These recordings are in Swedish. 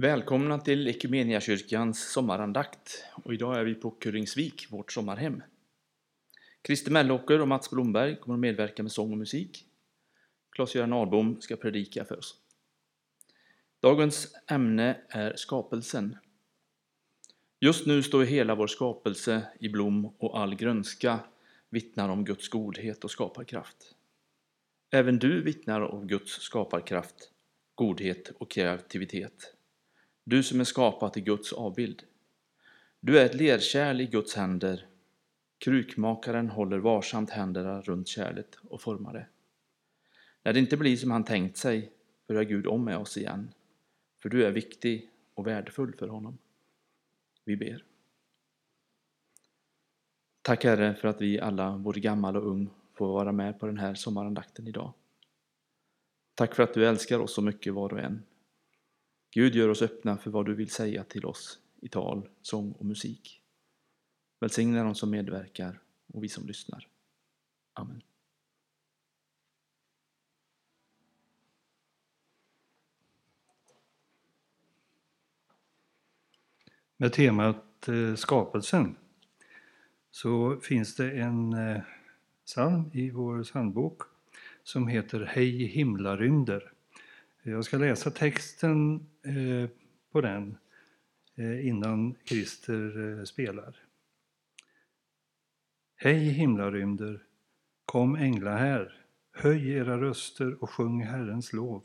Välkomna till Equmeniakyrkans sommarandakt och idag är vi på Kuringsvik, vårt sommarhem. Christer Mellåker och Mats Blomberg kommer att medverka med sång och musik. Claes-Göran Ahlbom ska predika för oss. Dagens ämne är skapelsen. Just nu står hela vår skapelse i blom och all grönska vittnar om Guds godhet och skaparkraft. Även du vittnar om Guds skaparkraft, godhet och kreativitet. Du som är skapad i Guds avbild. Du är ett lerkärl i Guds händer. Krukmakaren håller varsamt händerna runt kärlet och formar det. När det inte blir som han tänkt sig börjar Gud om med oss igen, för du är viktig och värdefull för honom. Vi ber. Tack Herre för att vi alla, både gammal och ung, får vara med på den här sommarandakten idag. Tack för att du älskar oss så mycket var och en. Gud gör oss öppna för vad du vill säga till oss i tal, sång och musik. Välsigna de som medverkar och vi som lyssnar. Amen. Med temat eh, skapelsen så finns det en eh, psalm i vår psalmbok som heter Hej himlarymder. Jag ska läsa texten eh, på den eh, innan Christer eh, spelar. Hej himlarymder, kom ängla här, höj era röster och sjung Herrens lov.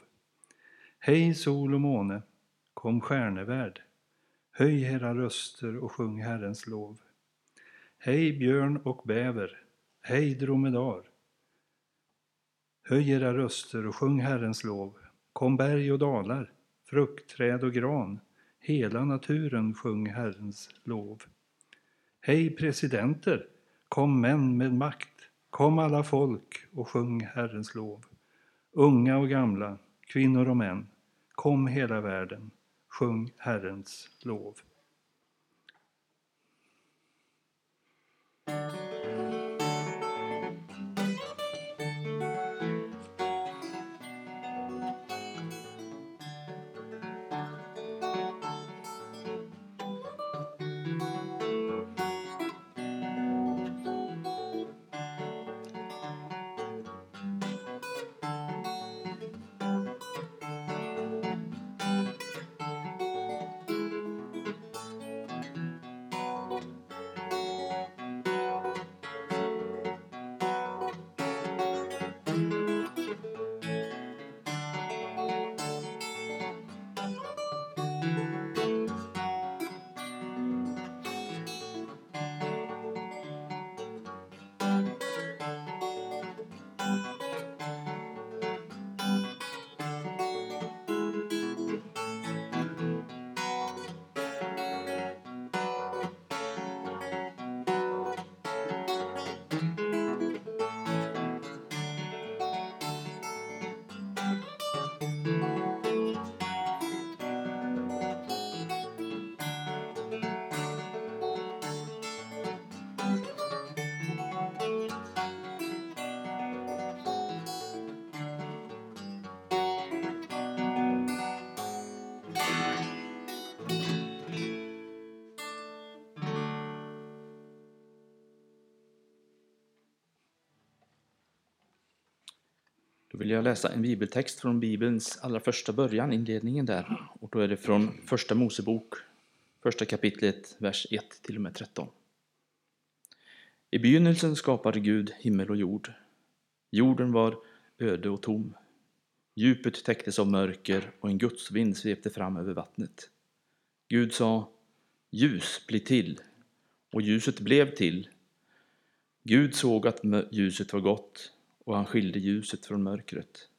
Hej sol och måne, kom stjärnevärld, höj era röster och sjung Herrens lov. Hej björn och bäver, hej dromedar, höj era röster och sjung Herrens lov. Kom berg och dalar, fruktträd och gran, hela naturen sjung Herrens lov. Hej presidenter, kom män med makt, kom alla folk och sjung Herrens lov. Unga och gamla, kvinnor och män, kom hela världen, sjung Herrens lov. Då vill jag läsa en bibeltext från Bibelns allra första början, inledningen där. Och då är det från Första Mosebok, första kapitlet, vers 1 till och med 13. I begynnelsen skapade Gud himmel och jord. Jorden var öde och tom. Djupet täcktes av mörker och en gudsvind svepte fram över vattnet. Gud sa, ljus, bli till, och ljuset blev till. Gud såg att ljuset var gott och han skilde ljuset från mörkret.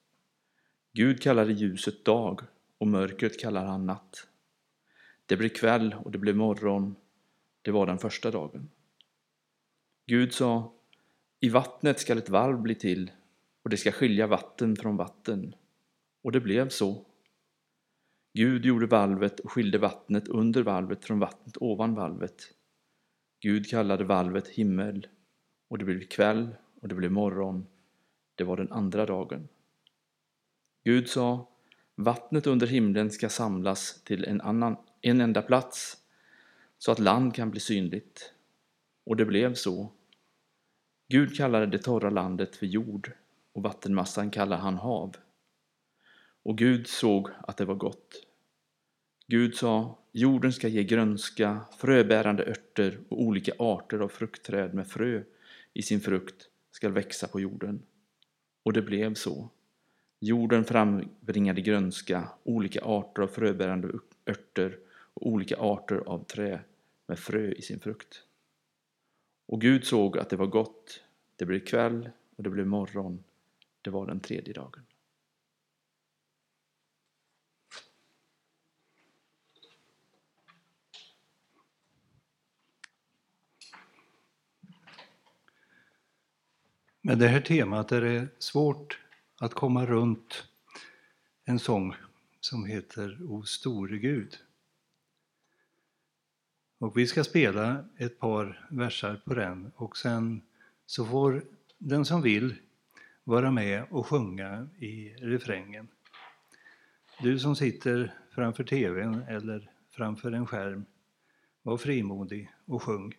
Gud kallade ljuset dag och mörkret kallar han natt. Det blev kväll och det blev morgon, det var den första dagen. Gud sa, i vattnet skall ett valv bli till och det ska skilja vatten från vatten. Och det blev så. Gud gjorde valvet och skilde vattnet under valvet från vattnet ovan valvet. Gud kallade valvet himmel och det blev kväll och det blev morgon det var den andra dagen. Gud sa, Vattnet under himlen ska samlas till en, annan, en enda plats så att land kan bli synligt. Och det blev så. Gud kallade det torra landet för jord och vattenmassan kallade han hav. Och Gud såg att det var gott. Gud sa, jorden ska ge grönska, fröbärande örter och olika arter av fruktträd med frö i sin frukt skall växa på jorden. Och det blev så. Jorden frambringade grönska, olika arter av fröbärande örter och olika arter av trä med frö i sin frukt. Och Gud såg att det var gott. Det blev kväll och det blev morgon. Det var den tredje dagen. Med det här temat är det svårt att komma runt en sång som heter O store Gud. Och vi ska spela ett par versar på den och sen så får den som vill vara med och sjunga i refrängen. Du som sitter framför TVn eller framför en skärm, var frimodig och sjung.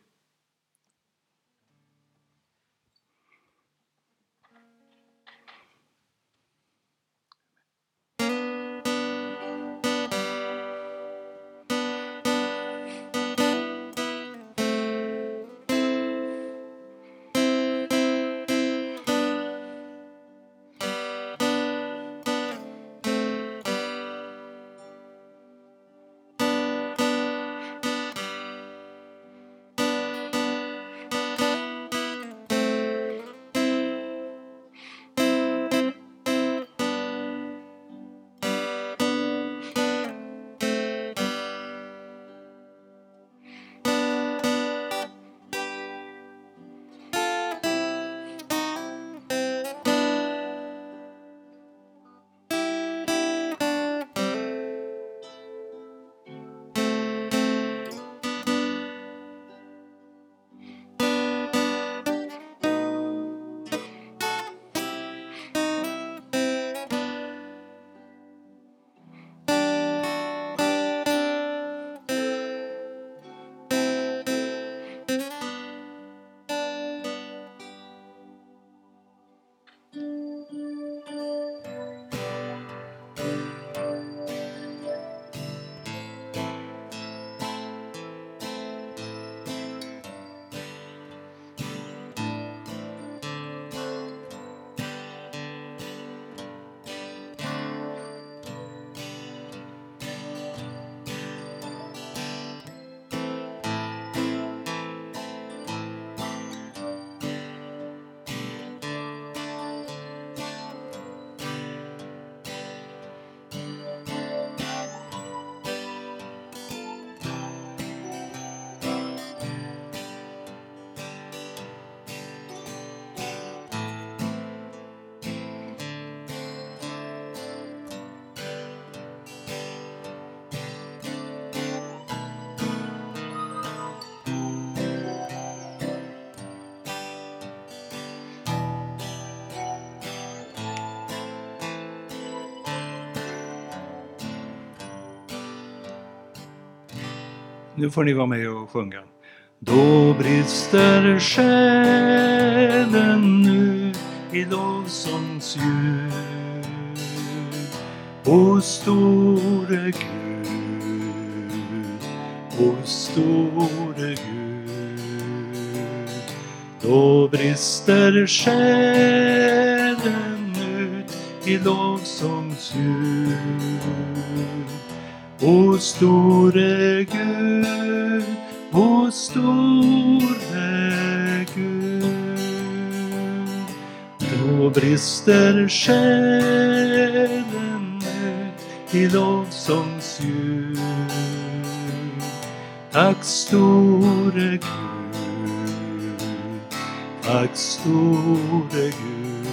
Nu får ni vara med och sjunga. Då brister själen nu i lovsångsljud. O store Gud, o store Gud. Då brister själen ut i lovsångsljud. O store Gud, o store Gud. Då brister själen ut i lovsångsljud. Tack store Gud, tack store Gud.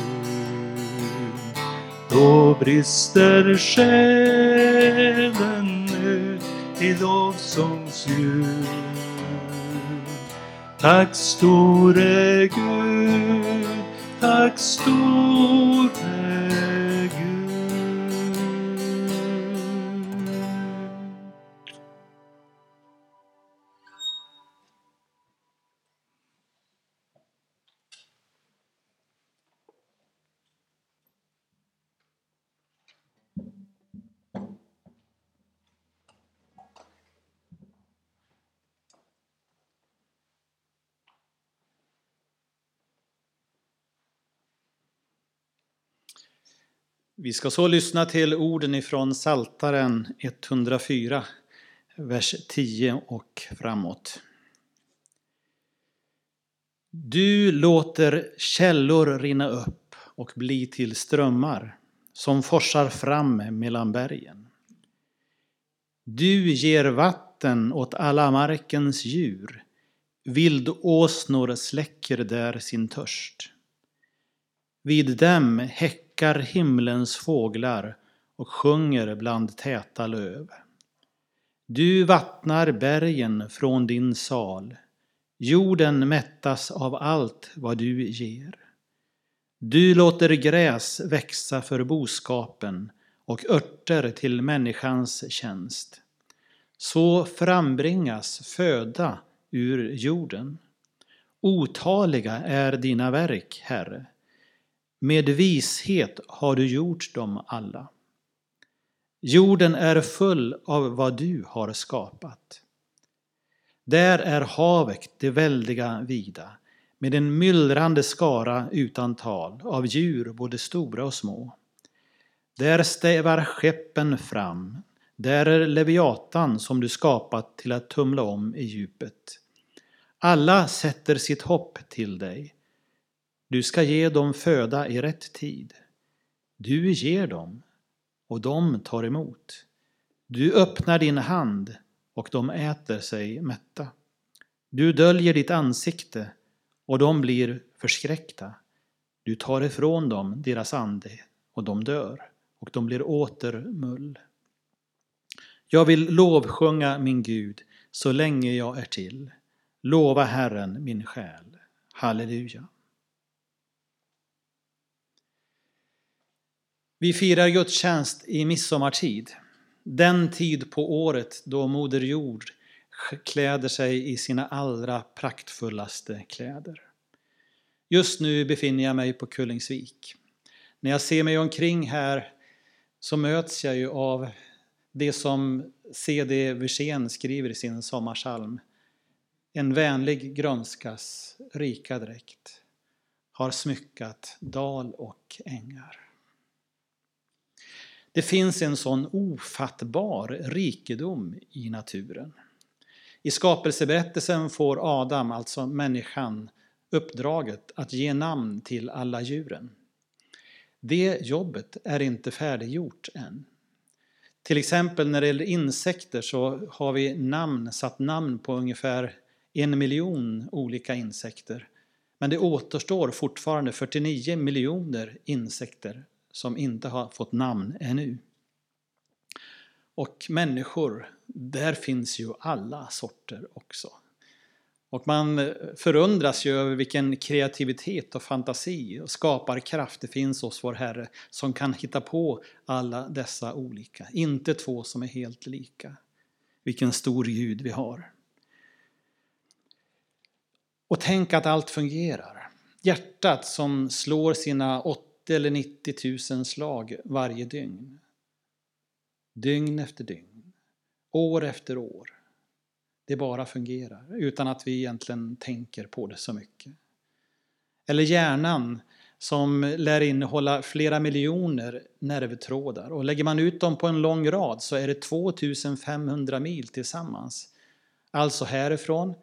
Då brister själen ut i lovsångsljud. Tack store Gud, tack store Vi ska så lyssna till orden ifrån Saltaren 104, vers 10 och framåt. Du låter källor rinna upp och bli till strömmar som forsar fram mellan bergen. Du ger vatten åt alla markens djur. Vildåsnor släcker där sin törst. Vid dem häckar himlens fåglar och sjunger bland täta löv. Du vattnar bergen från din sal. Jorden mättas av allt vad du ger. Du låter gräs växa för boskapen och örter till människans tjänst. Så frambringas föda ur jorden. Otaliga är dina verk, Herre. Med vishet har du gjort dem alla. Jorden är full av vad du har skapat. Där är havet det väldiga vida, med en myllrande skara utan tal av djur både stora och små. Där stävar skeppen fram, där är Leviatan som du skapat till att tumla om i djupet. Alla sätter sitt hopp till dig. Du ska ge dem föda i rätt tid. Du ger dem, och de tar emot. Du öppnar din hand, och de äter sig mätta. Du döljer ditt ansikte, och de blir förskräckta. Du tar ifrån dem deras ande, och de dör, och de blir åter mull. Jag vill lovsjunga min Gud så länge jag är till. Lova Herren min själ. Halleluja. Vi firar gudstjänst i midsommartid, den tid på året då Moder Jord kläder sig i sina allra praktfullaste kläder. Just nu befinner jag mig på Kullingsvik. När jag ser mig omkring här så möts jag ju av det som C.D. Wirsén skriver i sin sommarsalm. En vänlig grönskas rika dräkt har smyckat dal och ängar. Det finns en sån ofattbar rikedom i naturen. I skapelseberättelsen får Adam, alltså människan, uppdraget att ge namn till alla djuren. Det jobbet är inte färdiggjort än. Till exempel när det gäller insekter så har vi namn, satt namn på ungefär en miljon olika insekter. Men det återstår fortfarande 49 miljoner insekter som inte har fått namn ännu. Och människor, där finns ju alla sorter också. Och man eh, förundras ju över vilken kreativitet och fantasi och skaparkraft det finns hos vår Herre som kan hitta på alla dessa olika. Inte två som är helt lika. Vilken stor Gud vi har. Och tänk att allt fungerar. Hjärtat som slår sina 80 eller 90 000 slag varje dygn. Dygn efter dygn. År efter år. Det bara fungerar utan att vi egentligen tänker på det så mycket. Eller hjärnan som lär innehålla flera miljoner nervtrådar och lägger man ut dem på en lång rad så är det 2500 mil tillsammans. Alltså härifrån,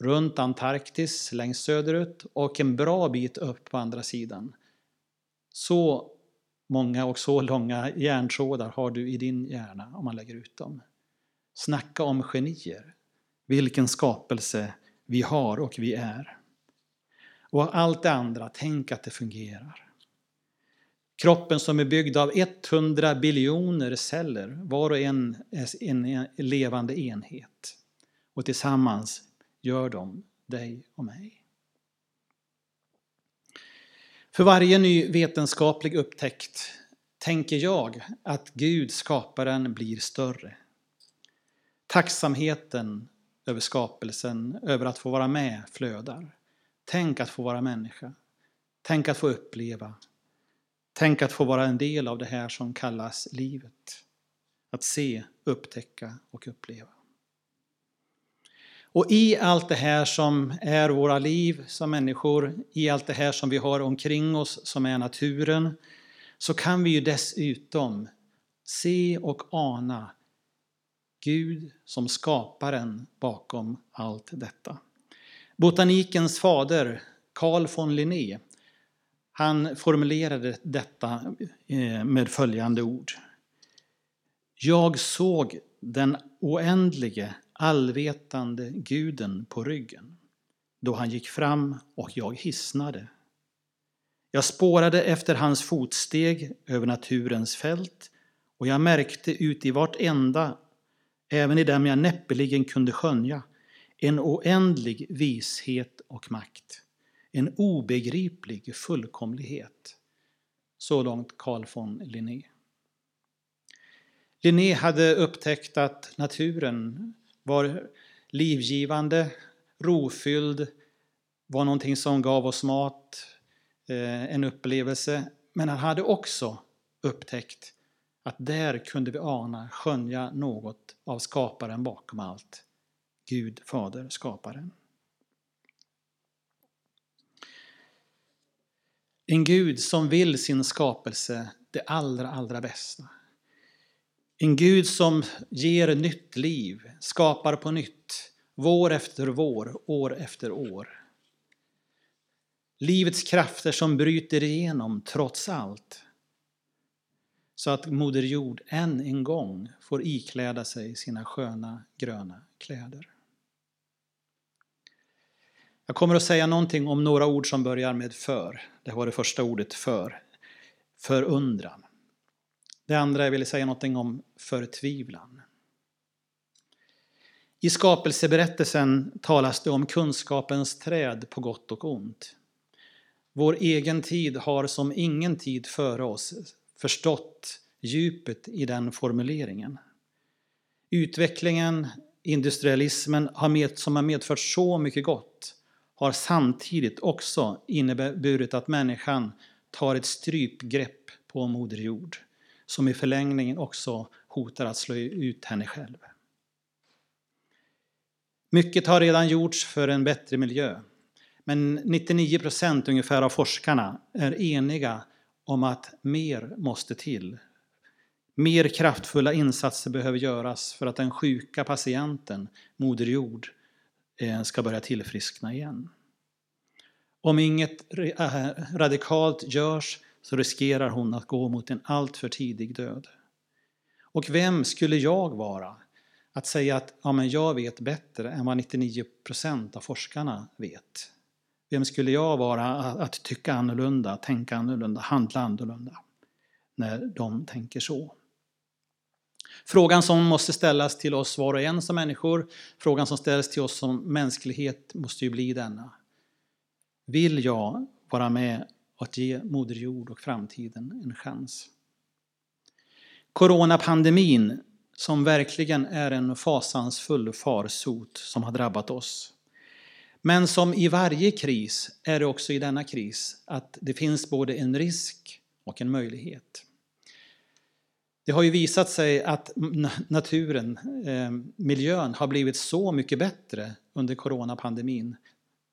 runt Antarktis, längst söderut och en bra bit upp på andra sidan. Så många och så långa hjärntrådar har du i din hjärna om man lägger ut dem. Snacka om genier! vilken skapelse vi har och vi är. Och allt det andra, tänk att det fungerar. Kroppen som är byggd av 100 biljoner celler, var och en är en levande enhet. Och tillsammans gör de dig och mig. För varje ny vetenskaplig upptäckt tänker jag att Gud, skaparen, blir större. Tacksamheten över skapelsen, över att få vara med flödar. Tänk att få vara människa. Tänk att få uppleva. Tänk att få vara en del av det här som kallas livet. Att se, upptäcka och uppleva. Och i allt det här som är våra liv som människor, i allt det här som vi har omkring oss som är naturen, så kan vi ju dessutom se och ana Gud som skaparen bakom allt detta. Botanikens fader, Carl von Linné, han formulerade detta eh, med följande ord. Jag såg den oändlige, allvetande guden på ryggen då han gick fram och jag hisnade. Jag spårade efter hans fotsteg över naturens fält och jag märkte ut i vartenda, även i dem jag näppeligen kunde skönja, en oändlig vishet och makt. En obegriplig fullkomlighet. Så långt Carl von Linné. Linné hade upptäckt att naturen var livgivande, rofylld, var någonting som gav oss mat, eh, en upplevelse. Men han hade också upptäckt att där kunde vi ana, skönja något av skaparen bakom allt. Gud, Fader, skaparen. En Gud som vill sin skapelse det allra, allra bästa. En Gud som ger nytt liv, skapar på nytt, vår efter vår, år efter år. Livets krafter som bryter igenom trots allt. Så att Moder Jord än en gång får ikläda sig sina sköna gröna kläder. Jag kommer att säga någonting om några ord som börjar med för. Det var det första ordet för. Förundran. Det andra jag ville säga någonting om förtvivlan. I skapelseberättelsen talas det om kunskapens träd på gott och ont. Vår egen tid har som ingen tid före oss förstått djupet i den formuleringen. Utvecklingen, industrialismen som har medfört så mycket gott har samtidigt också inneburit att människan tar ett strypgrepp på Moder Jord som i förlängningen också hotar att slå ut henne själv. Mycket har redan gjorts för en bättre miljö. Men 99 procent ungefär av forskarna är eniga om att mer måste till. Mer kraftfulla insatser behöver göras för att den sjuka patienten, Moder Jord, eh, ska börja tillfriskna igen. Om inget eh, radikalt görs så riskerar hon att gå mot en alltför tidig död. Och vem skulle jag vara att säga att ja, men jag vet bättre än vad 99 procent av forskarna vet? Vem skulle jag vara att tycka annorlunda, tänka annorlunda, handla annorlunda när de tänker så? Frågan som måste ställas till oss var och en som människor, frågan som ställs till oss som mänsklighet måste ju bli denna. Vill jag vara med och att ge Moder Jord och framtiden en chans? Coronapandemin, som verkligen är en fasansfull farsot som har drabbat oss. Men som i varje kris är det också i denna kris att det finns både en risk och en möjlighet. Det har ju visat sig att naturen, eh, miljön, har blivit så mycket bättre under coronapandemin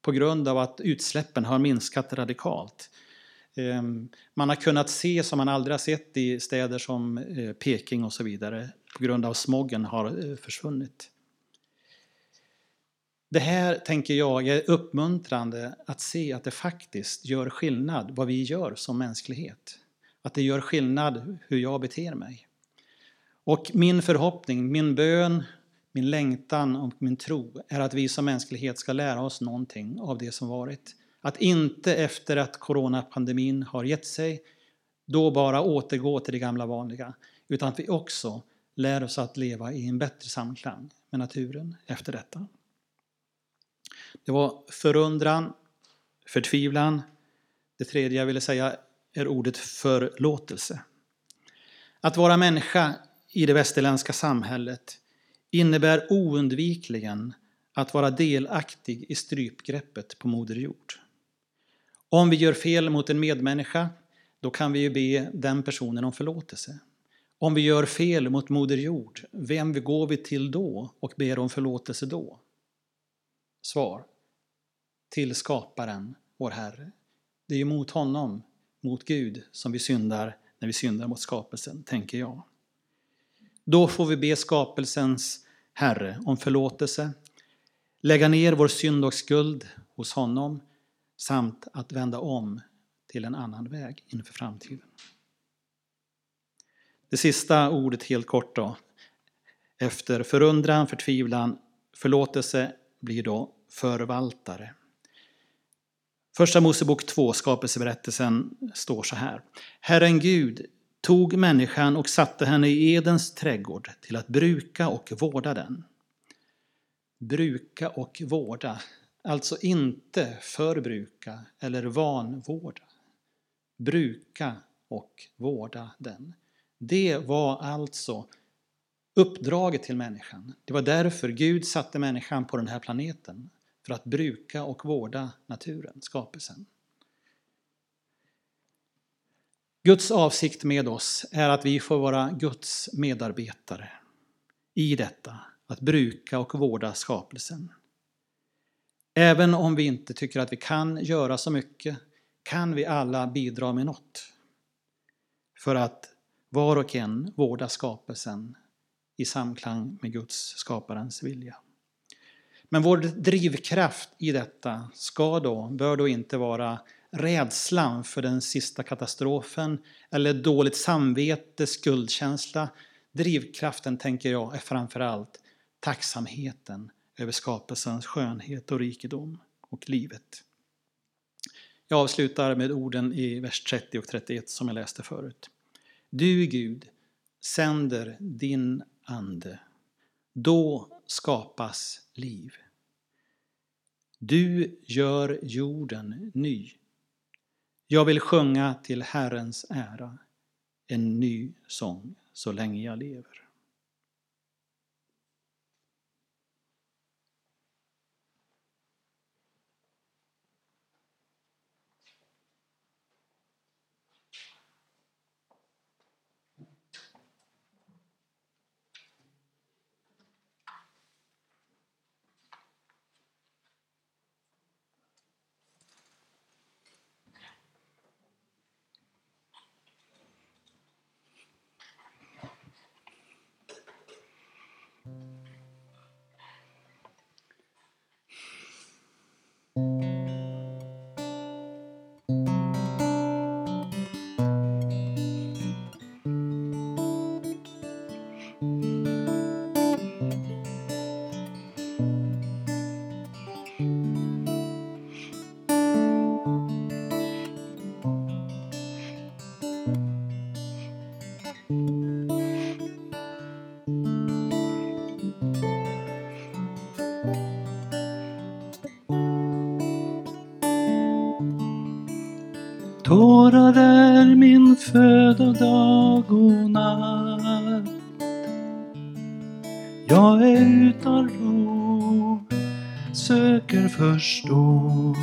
på grund av att utsläppen har minskat radikalt. Ehm, man har kunnat se som man aldrig har sett i städer som eh, Peking och så vidare på grund av smoggen har eh, försvunnit. Det här tänker jag är uppmuntrande att se att det faktiskt gör skillnad vad vi gör som mänsklighet. Att det gör skillnad hur jag beter mig. Och min förhoppning, min bön, min längtan och min tro är att vi som mänsklighet ska lära oss någonting av det som varit. Att inte efter att coronapandemin har gett sig då bara återgå till det gamla vanliga, utan att vi också lär oss att leva i en bättre samklang med naturen efter detta. Det var förundran, förtvivlan. Det tredje jag ville säga är ordet förlåtelse. Att vara människa i det västerländska samhället innebär oundvikligen att vara delaktig i strypgreppet på Moder Jord. Om vi gör fel mot en medmänniska, då kan vi ju be den personen om förlåtelse. Om vi gör fel mot Moder Jord, vem går vi till då och ber om förlåtelse då? Svar. Till skaparen, vår Herre. Det är ju mot honom, mot Gud, som vi syndar när vi syndar mot skapelsen, tänker jag. Då får vi be skapelsens Herre om förlåtelse, lägga ner vår synd och skuld hos honom samt att vända om till en annan väg inför framtiden. Det sista ordet helt kort då. Efter förundran, förtvivlan, förlåtelse blir då förvaltare. Första Mosebok 2, skapelseberättelsen, står så här. Herren Gud tog människan och satte henne i Edens trädgård till att bruka och vårda den. Bruka och vårda, alltså inte förbruka eller vanvårda. Bruka och vårda den. Det var alltså uppdraget till människan. Det var därför Gud satte människan på den här planeten. För att bruka och vårda naturen, skapelsen. Guds avsikt med oss är att vi får vara Guds medarbetare i detta, att bruka och vårda skapelsen. Även om vi inte tycker att vi kan göra så mycket kan vi alla bidra med något för att var och en vårda skapelsen i samklang med Guds, skaparens vilja. Men vår drivkraft i detta ska då, bör då inte vara rädslan för den sista katastrofen eller dåligt samvete, skuldkänsla. Drivkraften, tänker jag, är framförallt tacksamheten över skapelsens skönhet och rikedom och livet. Jag avslutar med orden i vers 30 och 31 som jag läste förut. Du, Gud, sänder din ande. Då skapas liv. Du gör jorden ny. Jag vill sjunga till Herrens ära en ny sång så länge jag lever. Tårar är min föda dag och natt. Jag är utan ro, söker förstå.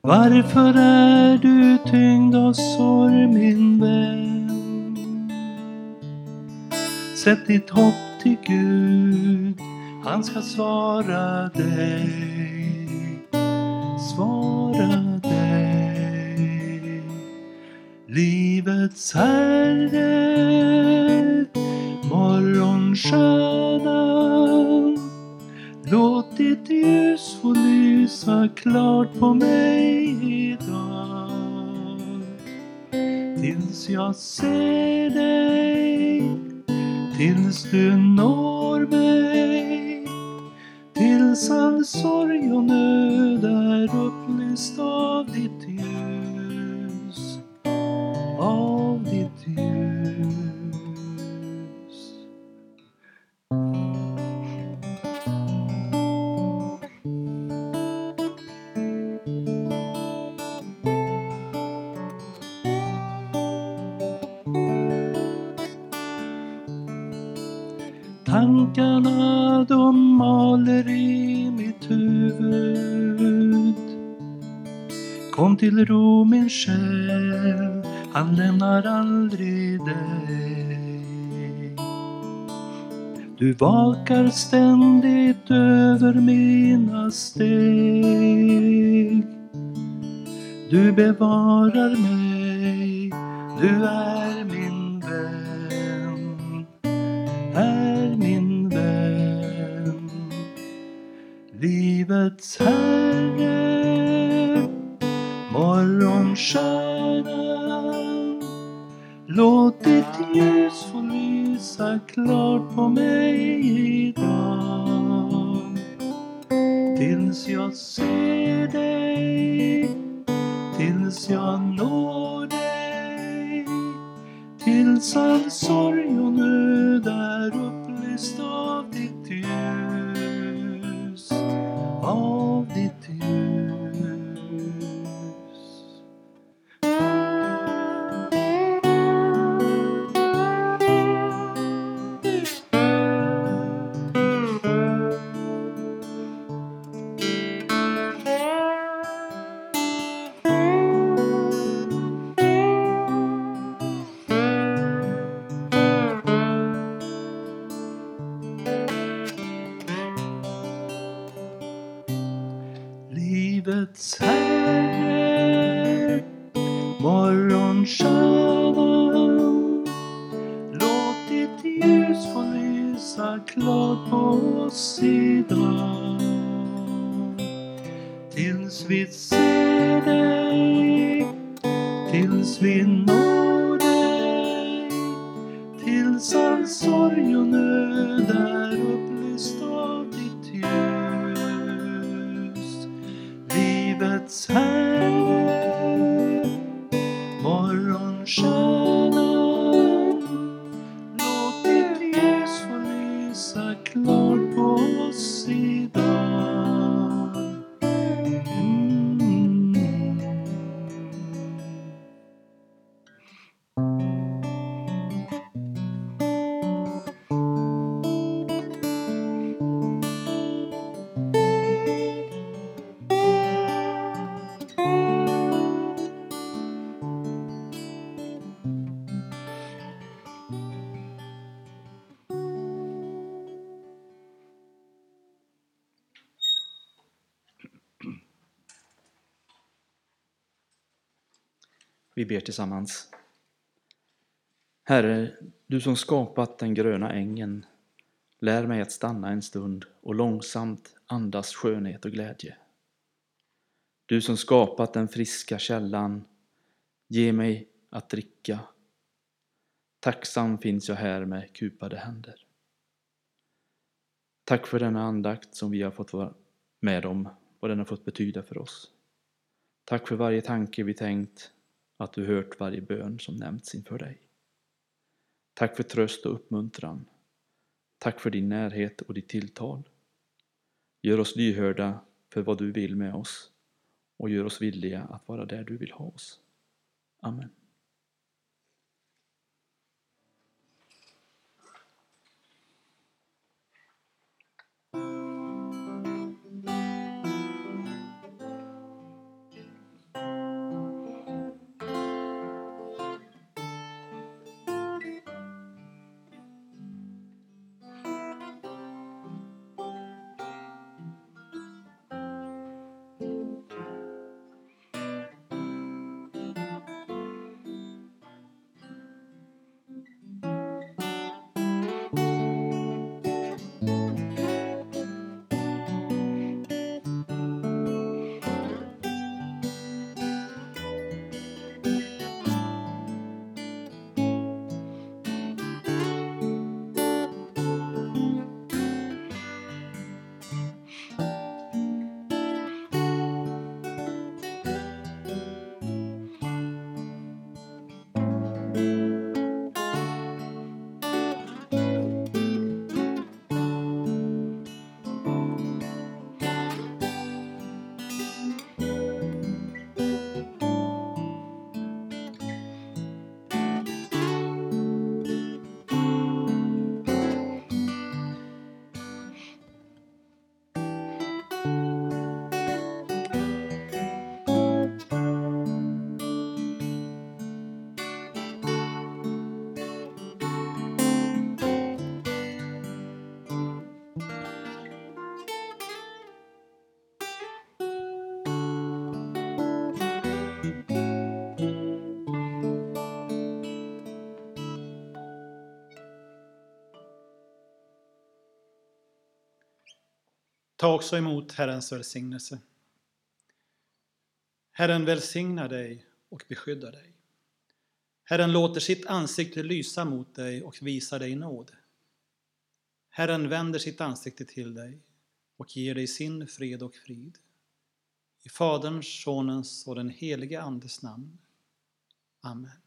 Varför är du tyngd av sorg min vän? Sätt ditt hopp till Gud, han ska svara dig Livets Herre, morgonstjärnan. Låt ditt ljus få lysa klart på mig idag. Tills jag ser dig, tills du når mig tills all sorg och nöd är upplyst aldrig dig Du vakar ständigt över mina steg Du bevarar mig, du är min vän, är min vän. Livets Herre, morgonstjärnan. Låt ditt ljus få lysa klart på mig idag. Tills jag ser dig, tills jag når dig. Tills all sorg och nöd är upplyst av ditt ljus, av Vi ber tillsammans. Herre, du som skapat den gröna ängen, lär mig att stanna en stund och långsamt andas skönhet och glädje. Du som skapat den friska källan, ge mig att dricka. Tacksam finns jag här med kupade händer. Tack för denna andakt som vi har fått vara med om, vad den har fått betyda för oss. Tack för varje tanke vi tänkt, att du hört varje bön som nämnts inför dig. Tack för tröst och uppmuntran. Tack för din närhet och ditt tilltal. Gör oss lyhörda för vad du vill med oss och gör oss villiga att vara där du vill ha oss. Amen. Ta också emot Herrens välsignelse. Herren välsignar dig och beskyddar dig. Herren låter sitt ansikte lysa mot dig och visar dig nåd. Herren vänder sitt ansikte till dig och ger dig sin fred och frid. I Faderns, Sonens och den helige Andes namn. Amen.